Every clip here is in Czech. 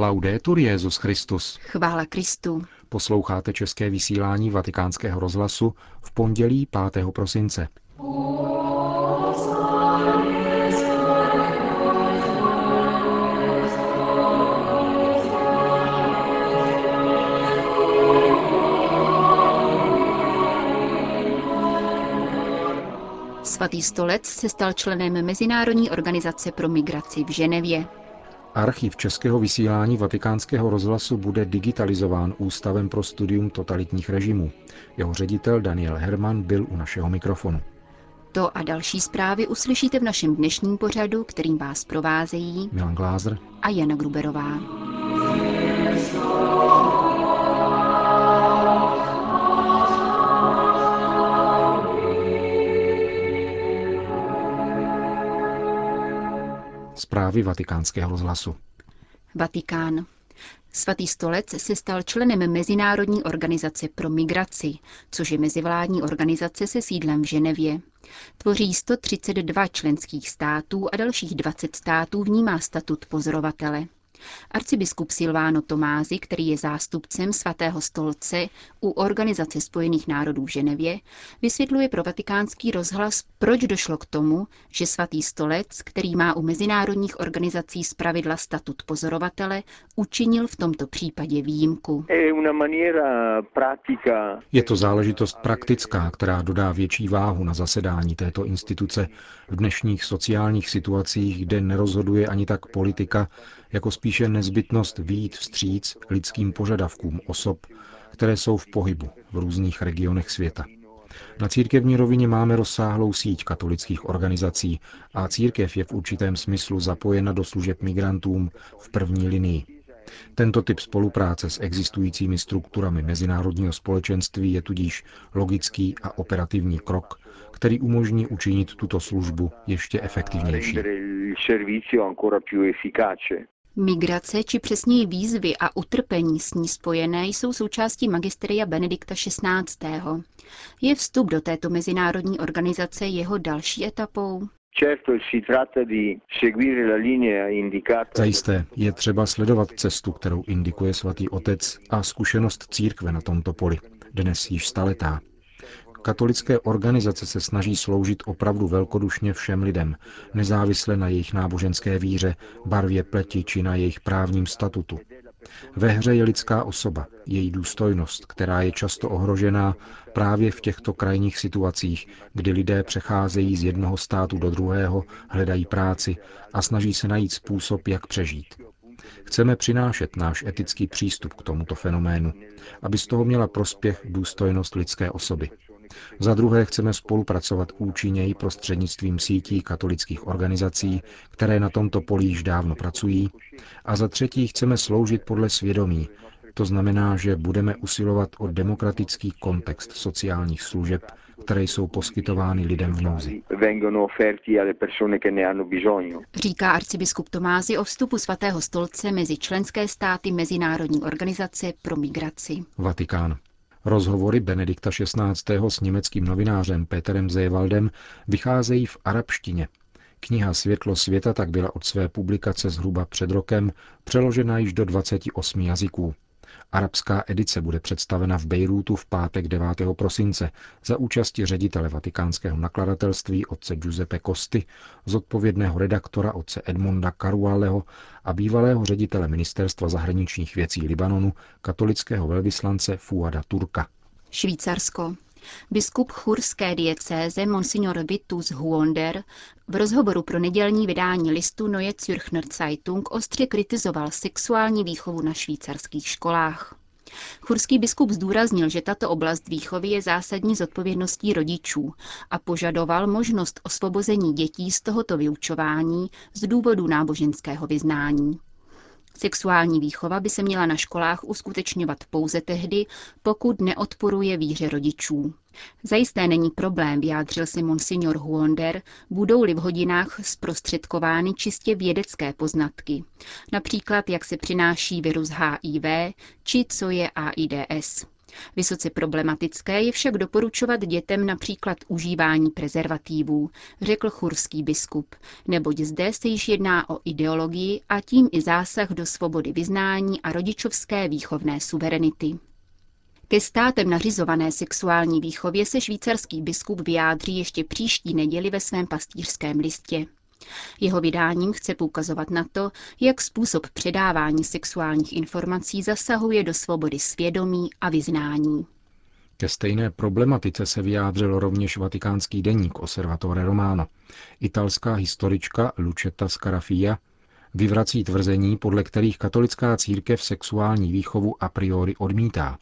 Laudetur Jezus Christus. Chvála Kristu. Posloucháte české vysílání Vatikánského rozhlasu v pondělí 5. prosince. Svatý stolec se stal členem Mezinárodní organizace pro migraci v Ženevě. Archiv českého vysílání vatikánského rozhlasu bude digitalizován Ústavem pro studium totalitních režimů. Jeho ředitel Daniel Herman byl u našeho mikrofonu. To a další zprávy uslyšíte v našem dnešním pořadu, kterým vás provázejí Milan Glázer a Jana Gruberová. Zprávy vatikánského rozhlasu. Vatikán. Svatý stolec se stal členem Mezinárodní organizace pro migraci, což je mezivládní organizace se sídlem v Ženevě. Tvoří 132 členských států a dalších 20 států vnímá statut pozorovatele. Arcibiskup Silvano Tomázy, který je zástupcem svatého stolce u Organizace spojených národů v Ženevě, vysvětluje pro vatikánský rozhlas, proč došlo k tomu, že svatý stolec, který má u mezinárodních organizací zpravidla statut pozorovatele, učinil v tomto případě výjimku. Je to záležitost praktická, která dodá větší váhu na zasedání této instituce v dnešních sociálních situacích, kde nerozhoduje ani tak politika, jako spíše nezbytnost výjít vstříc lidským požadavkům osob, které jsou v pohybu v různých regionech světa. Na církevní rovině máme rozsáhlou síť katolických organizací a církev je v určitém smyslu zapojena do služeb migrantům v první linii. Tento typ spolupráce s existujícími strukturami mezinárodního společenství je tudíž logický a operativní krok, který umožní učinit tuto službu ještě efektivnější. Migrace, či přesněji výzvy a utrpení s ní spojené jsou součástí magisteria Benedikta XVI. Je vstup do této mezinárodní organizace jeho další etapou? Zajisté je třeba sledovat cestu, kterou indikuje svatý otec a zkušenost církve na tomto poli, dnes již staletá. Katolické organizace se snaží sloužit opravdu velkodušně všem lidem, nezávisle na jejich náboženské víře, barvě pleti či na jejich právním statutu. Ve hře je lidská osoba, její důstojnost, která je často ohrožená právě v těchto krajních situacích, kdy lidé přecházejí z jednoho státu do druhého, hledají práci a snaží se najít způsob, jak přežít. Chceme přinášet náš etický přístup k tomuto fenoménu, aby z toho měla prospěch důstojnost lidské osoby. Za druhé chceme spolupracovat účinněji prostřednictvím sítí katolických organizací, které na tomto poli již dávno pracují. A za třetí chceme sloužit podle svědomí, to znamená, že budeme usilovat o demokratický kontext sociálních služeb, které jsou poskytovány lidem v nouzi. Říká arcibiskup Tomázy o vstupu svatého stolce mezi členské státy Mezinárodní organizace pro migraci. Vatikán. Rozhovory Benedikta XVI. s německým novinářem Peterem Zewaldem vycházejí v arabštině. Kniha Světlo světa tak byla od své publikace zhruba před rokem přeložena již do 28 jazyků. Arabská edice bude představena v Bejrútu v pátek 9. prosince za účasti ředitele vatikánského nakladatelství otce Giuseppe Costi, zodpovědného redaktora otce Edmunda Carualeho a bývalého ředitele ministerstva zahraničních věcí Libanonu, katolického velvyslance Fuada Turka. Švýcarsko. Biskup churské diecéze Monsignor Vitus Huonder v rozhovoru pro nedělní vydání listu Neue Zürcher Zeitung ostře kritizoval sexuální výchovu na švýcarských školách. Churský biskup zdůraznil, že tato oblast výchovy je zásadní zodpovědností rodičů a požadoval možnost osvobození dětí z tohoto vyučování z důvodu náboženského vyznání. Sexuální výchova by se měla na školách uskutečňovat pouze tehdy, pokud neodporuje víře rodičů. Zajisté není problém, vyjádřil si monsignor Huonder, budou-li v hodinách zprostředkovány čistě vědecké poznatky. Například, jak se přináší virus HIV, či co je AIDS. Vysoce problematické je však doporučovat dětem například užívání prezervativů, řekl churský biskup, neboť zde se již jedná o ideologii a tím i zásah do svobody vyznání a rodičovské výchovné suverenity. Ke státem nařizované sexuální výchově se švýcarský biskup vyjádří ještě příští neděli ve svém pastýřském listě. Jeho vydáním chce poukazovat na to, jak způsob předávání sexuálních informací zasahuje do svobody svědomí a vyznání. Ke stejné problematice se vyjádřil rovněž vatikánský deník Osservatore Romano. Italská historička Lucetta Scarafia vyvrací tvrzení, podle kterých katolická církev sexuální výchovu a priori odmítá.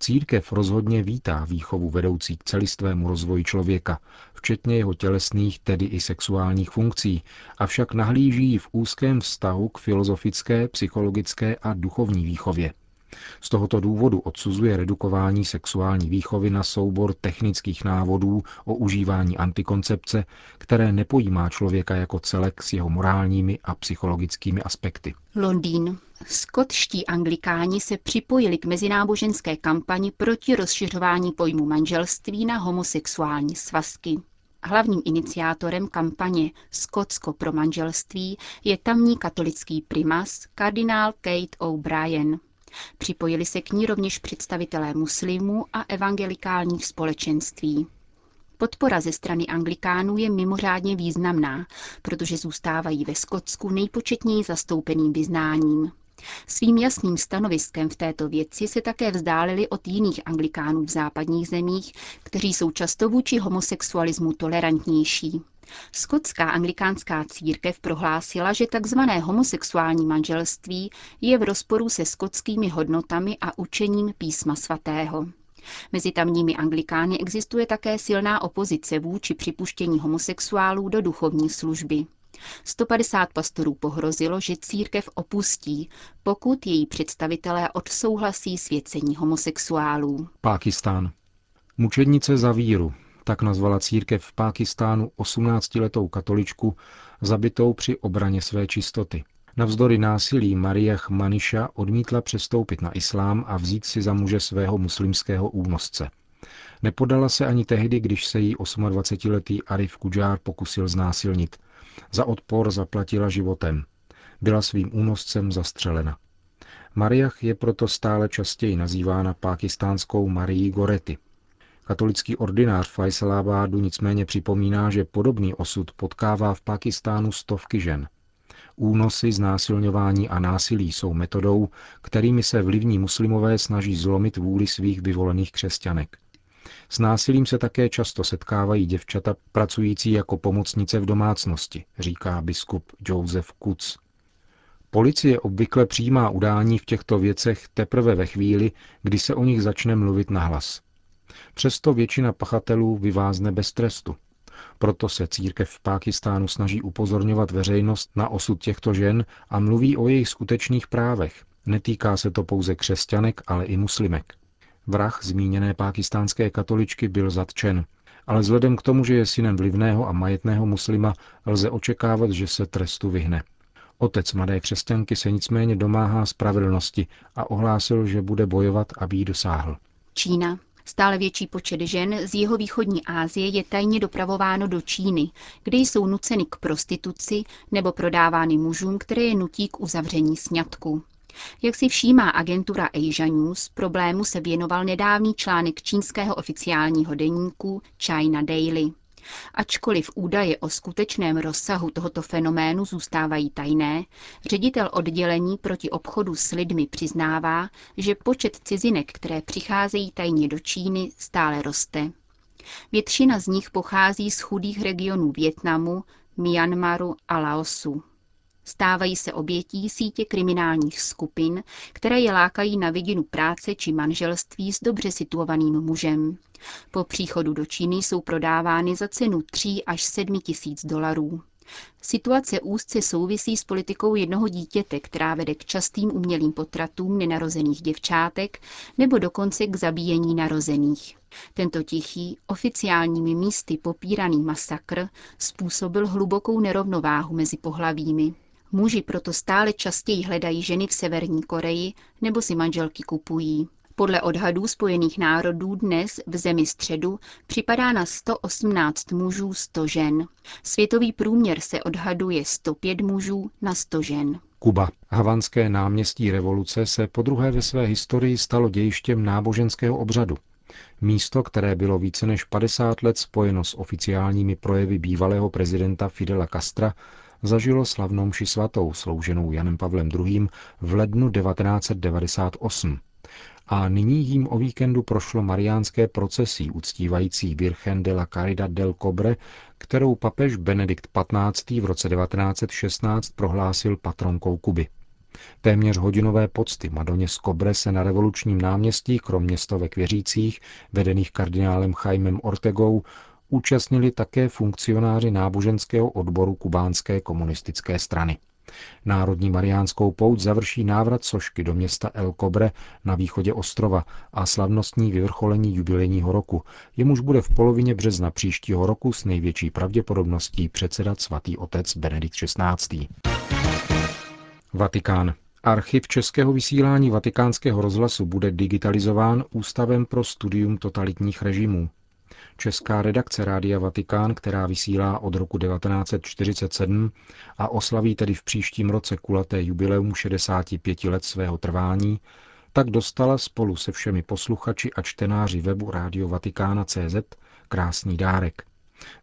Církev rozhodně vítá výchovu vedoucí k celistvému rozvoji člověka, včetně jeho tělesných, tedy i sexuálních funkcí, avšak nahlíží v úzkém vztahu k filozofické, psychologické a duchovní výchově. Z tohoto důvodu odsuzuje redukování sexuální výchovy na soubor technických návodů o užívání antikoncepce, které nepojímá člověka jako celek s jeho morálními a psychologickými aspekty. Londýn. Skotští anglikáni se připojili k mezináboženské kampani proti rozšiřování pojmu manželství na homosexuální svazky. Hlavním iniciátorem kampaně Skotsko pro manželství je tamní katolický primas kardinál Kate O'Brien. Připojili se k ní rovněž představitelé muslimů a evangelikálních společenství. Podpora ze strany anglikánů je mimořádně významná, protože zůstávají ve Skotsku nejpočetněji zastoupeným vyznáním. Svým jasným stanoviskem v této věci se také vzdálili od jiných anglikánů v západních zemích, kteří jsou často vůči homosexualismu tolerantnější. Skotská anglikánská církev prohlásila, že tzv. homosexuální manželství je v rozporu se skotskými hodnotami a učením písma svatého. Mezi tamními anglikány existuje také silná opozice vůči připuštění homosexuálů do duchovní služby. 150 pastorů pohrozilo, že církev opustí, pokud její představitelé odsouhlasí svěcení homosexuálů. Pákistán. Mučednice za víru, tak nazvala církev v Pákistánu 18-letou katoličku, zabitou při obraně své čistoty. Navzdory násilí Maria Maniša odmítla přestoupit na islám a vzít si za muže svého muslimského únosce. Nepodala se ani tehdy, když se jí 28-letý Arif Kudžár pokusil znásilnit. Za odpor zaplatila životem. Byla svým únoscem zastřelena. Mariach je proto stále častěji nazývána pákistánskou Marii Gorety. Katolický ordinář Faisalábádu nicméně připomíná, že podobný osud potkává v Pakistánu stovky žen. Únosy, znásilňování a násilí jsou metodou, kterými se vlivní muslimové snaží zlomit vůli svých vyvolených křesťanek. S násilím se také často setkávají děvčata pracující jako pomocnice v domácnosti, říká biskup Joseph Kutz. Policie obvykle přijímá udání v těchto věcech teprve ve chvíli, kdy se o nich začne mluvit nahlas. Přesto většina pachatelů vyvázne bez trestu. Proto se církev v Pákistánu snaží upozorňovat veřejnost na osud těchto žen a mluví o jejich skutečných právech. Netýká se to pouze křesťanek, ale i muslimek. Vrah zmíněné pákistánské katoličky byl zatčen, ale vzhledem k tomu, že je synem vlivného a majetného muslima, lze očekávat, že se trestu vyhne. Otec mladé křesťanky se nicméně domáhá spravedlnosti a ohlásil, že bude bojovat, aby ji dosáhl. Čína. Stále větší počet žen z jeho východní Asie je tajně dopravováno do Číny, kde jsou nuceny k prostituci nebo prodávány mužům, které je nutí k uzavření sňatku. Jak si všímá agentura Asia News, problému se věnoval nedávný článek čínského oficiálního deníku China Daily. Ačkoliv údaje o skutečném rozsahu tohoto fenoménu zůstávají tajné, ředitel oddělení proti obchodu s lidmi přiznává, že počet cizinek, které přicházejí tajně do Číny, stále roste. Většina z nich pochází z chudých regionů Větnamu, Myanmaru a Laosu. Stávají se obětí sítě kriminálních skupin, které je lákají na vidinu práce či manželství s dobře situovaným mužem. Po příchodu do Číny jsou prodávány za cenu 3 až 7 tisíc dolarů. Situace úzce souvisí s politikou jednoho dítěte, která vede k častým umělým potratům nenarozených děvčátek nebo dokonce k zabíjení narozených. Tento tichý, oficiálními místy popíraný masakr způsobil hlubokou nerovnováhu mezi pohlavími. Muži proto stále častěji hledají ženy v Severní Koreji nebo si manželky kupují. Podle odhadů Spojených národů dnes v zemi středu připadá na 118 mužů 100 žen. Světový průměr se odhaduje 105 mužů na 100 žen. Kuba. Havanské náměstí revoluce se po druhé ve své historii stalo dějištěm náboženského obřadu. Místo, které bylo více než 50 let spojeno s oficiálními projevy bývalého prezidenta Fidela Castra, zažilo slavnou mši svatou, slouženou Janem Pavlem II. v lednu 1998. A nyní jím o víkendu prošlo mariánské procesí uctívající Virgen de la Caridad del Cobre, kterou papež Benedikt XV. v roce 1916 prohlásil patronkou Kuby. Téměř hodinové pocty Madoně z Kobre se na revolučním náměstí, kromě stovek věřících, vedených kardinálem Chaimem Ortegou, účastnili také funkcionáři náboženského odboru kubánské komunistické strany. Národní mariánskou pouť završí návrat sošky do města El Cobre na východě ostrova a slavnostní vyvrcholení jubilejního roku, jemuž bude v polovině března příštího roku s největší pravděpodobností předsedat svatý otec Benedikt XVI. Vatikán. Archiv českého vysílání vatikánského rozhlasu bude digitalizován Ústavem pro studium totalitních režimů. Česká redakce Rádia Vatikán, která vysílá od roku 1947 a oslaví tedy v příštím roce kulaté jubileum 65 let svého trvání, tak dostala spolu se všemi posluchači a čtenáři webu Radio Vatikána CZ krásný dárek.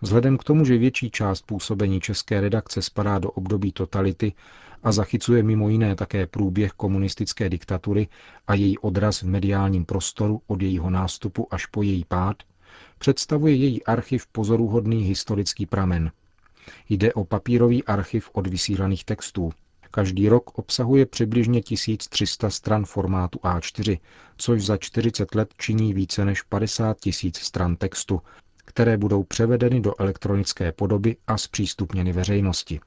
Vzhledem k tomu, že větší část působení české redakce spadá do období totality a zachycuje mimo jiné také průběh komunistické diktatury a její odraz v mediálním prostoru od jejího nástupu až po její pád, představuje její archiv pozoruhodný historický pramen. Jde o papírový archiv od vysílaných textů. Každý rok obsahuje přibližně 1300 stran formátu A4, což za 40 let činí více než 50 tisíc stran textu, které budou převedeny do elektronické podoby a zpřístupněny veřejnosti.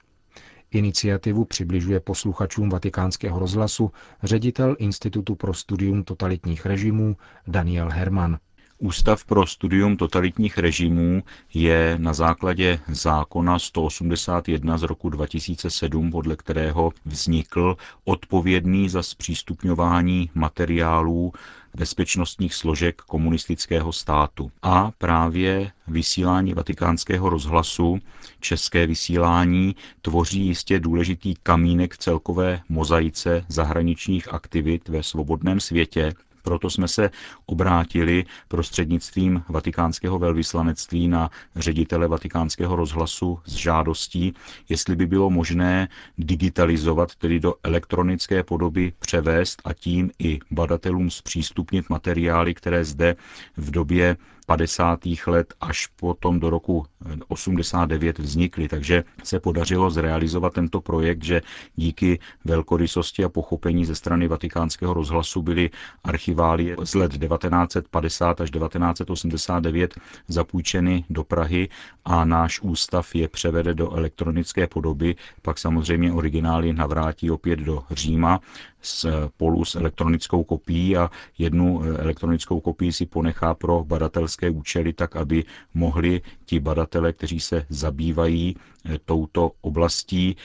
Iniciativu přibližuje posluchačům vatikánského rozhlasu ředitel Institutu pro studium totalitních režimů Daniel Herman. Ústav pro studium totalitních režimů je na základě zákona 181 z roku 2007, podle kterého vznikl odpovědný za zpřístupňování materiálů bezpečnostních složek komunistického státu. A právě vysílání vatikánského rozhlasu, české vysílání, tvoří jistě důležitý kamínek celkové mozaice zahraničních aktivit ve svobodném světě, proto jsme se obrátili prostřednictvím vatikánského velvyslanectví na ředitele vatikánského rozhlasu s žádostí, jestli by bylo možné digitalizovat, tedy do elektronické podoby převést a tím i badatelům zpřístupnit materiály, které zde v době 50. let až potom do roku 89 vznikly. Takže se podařilo zrealizovat tento projekt, že díky velkorysosti a pochopení ze strany vatikánského rozhlasu byly archivály z let 1950 až 1989 zapůjčeny do Prahy a náš ústav je převede do elektronické podoby, pak samozřejmě originály navrátí opět do Říma spolu s elektronickou kopií a jednu elektronickou kopii si ponechá pro badatelské účely, tak aby mohli ti badatele, kteří se zabývají eh, touto oblastí,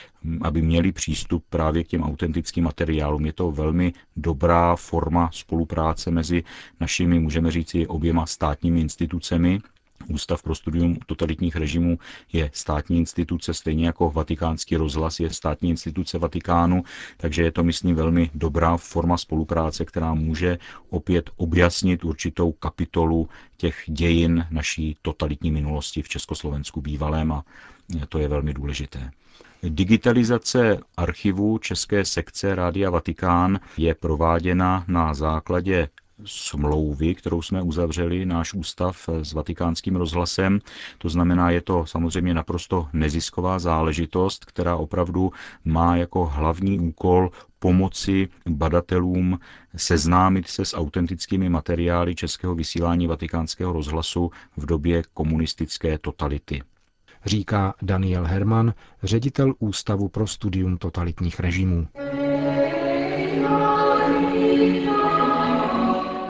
aby měli přístup právě k těm autentickým materiálům. Je to velmi dobrá forma spolupráce mezi našimi, můžeme říci, oběma státními institucemi, Ústav pro studium totalitních režimů je státní instituce, stejně jako vatikánský rozhlas je státní instituce Vatikánu, takže je to, myslím, velmi dobrá forma spolupráce, která může opět objasnit určitou kapitolu těch dějin naší totalitní minulosti v Československu bývalém a to je velmi důležité. Digitalizace archivu České sekce Rádia Vatikán je prováděna na základě smlouvy, kterou jsme uzavřeli, náš ústav s vatikánským rozhlasem. To znamená, je to samozřejmě naprosto nezisková záležitost, která opravdu má jako hlavní úkol pomoci badatelům seznámit se s autentickými materiály českého vysílání vatikánského rozhlasu v době komunistické totality říká Daniel Herman, ředitel Ústavu pro studium totalitních režimů.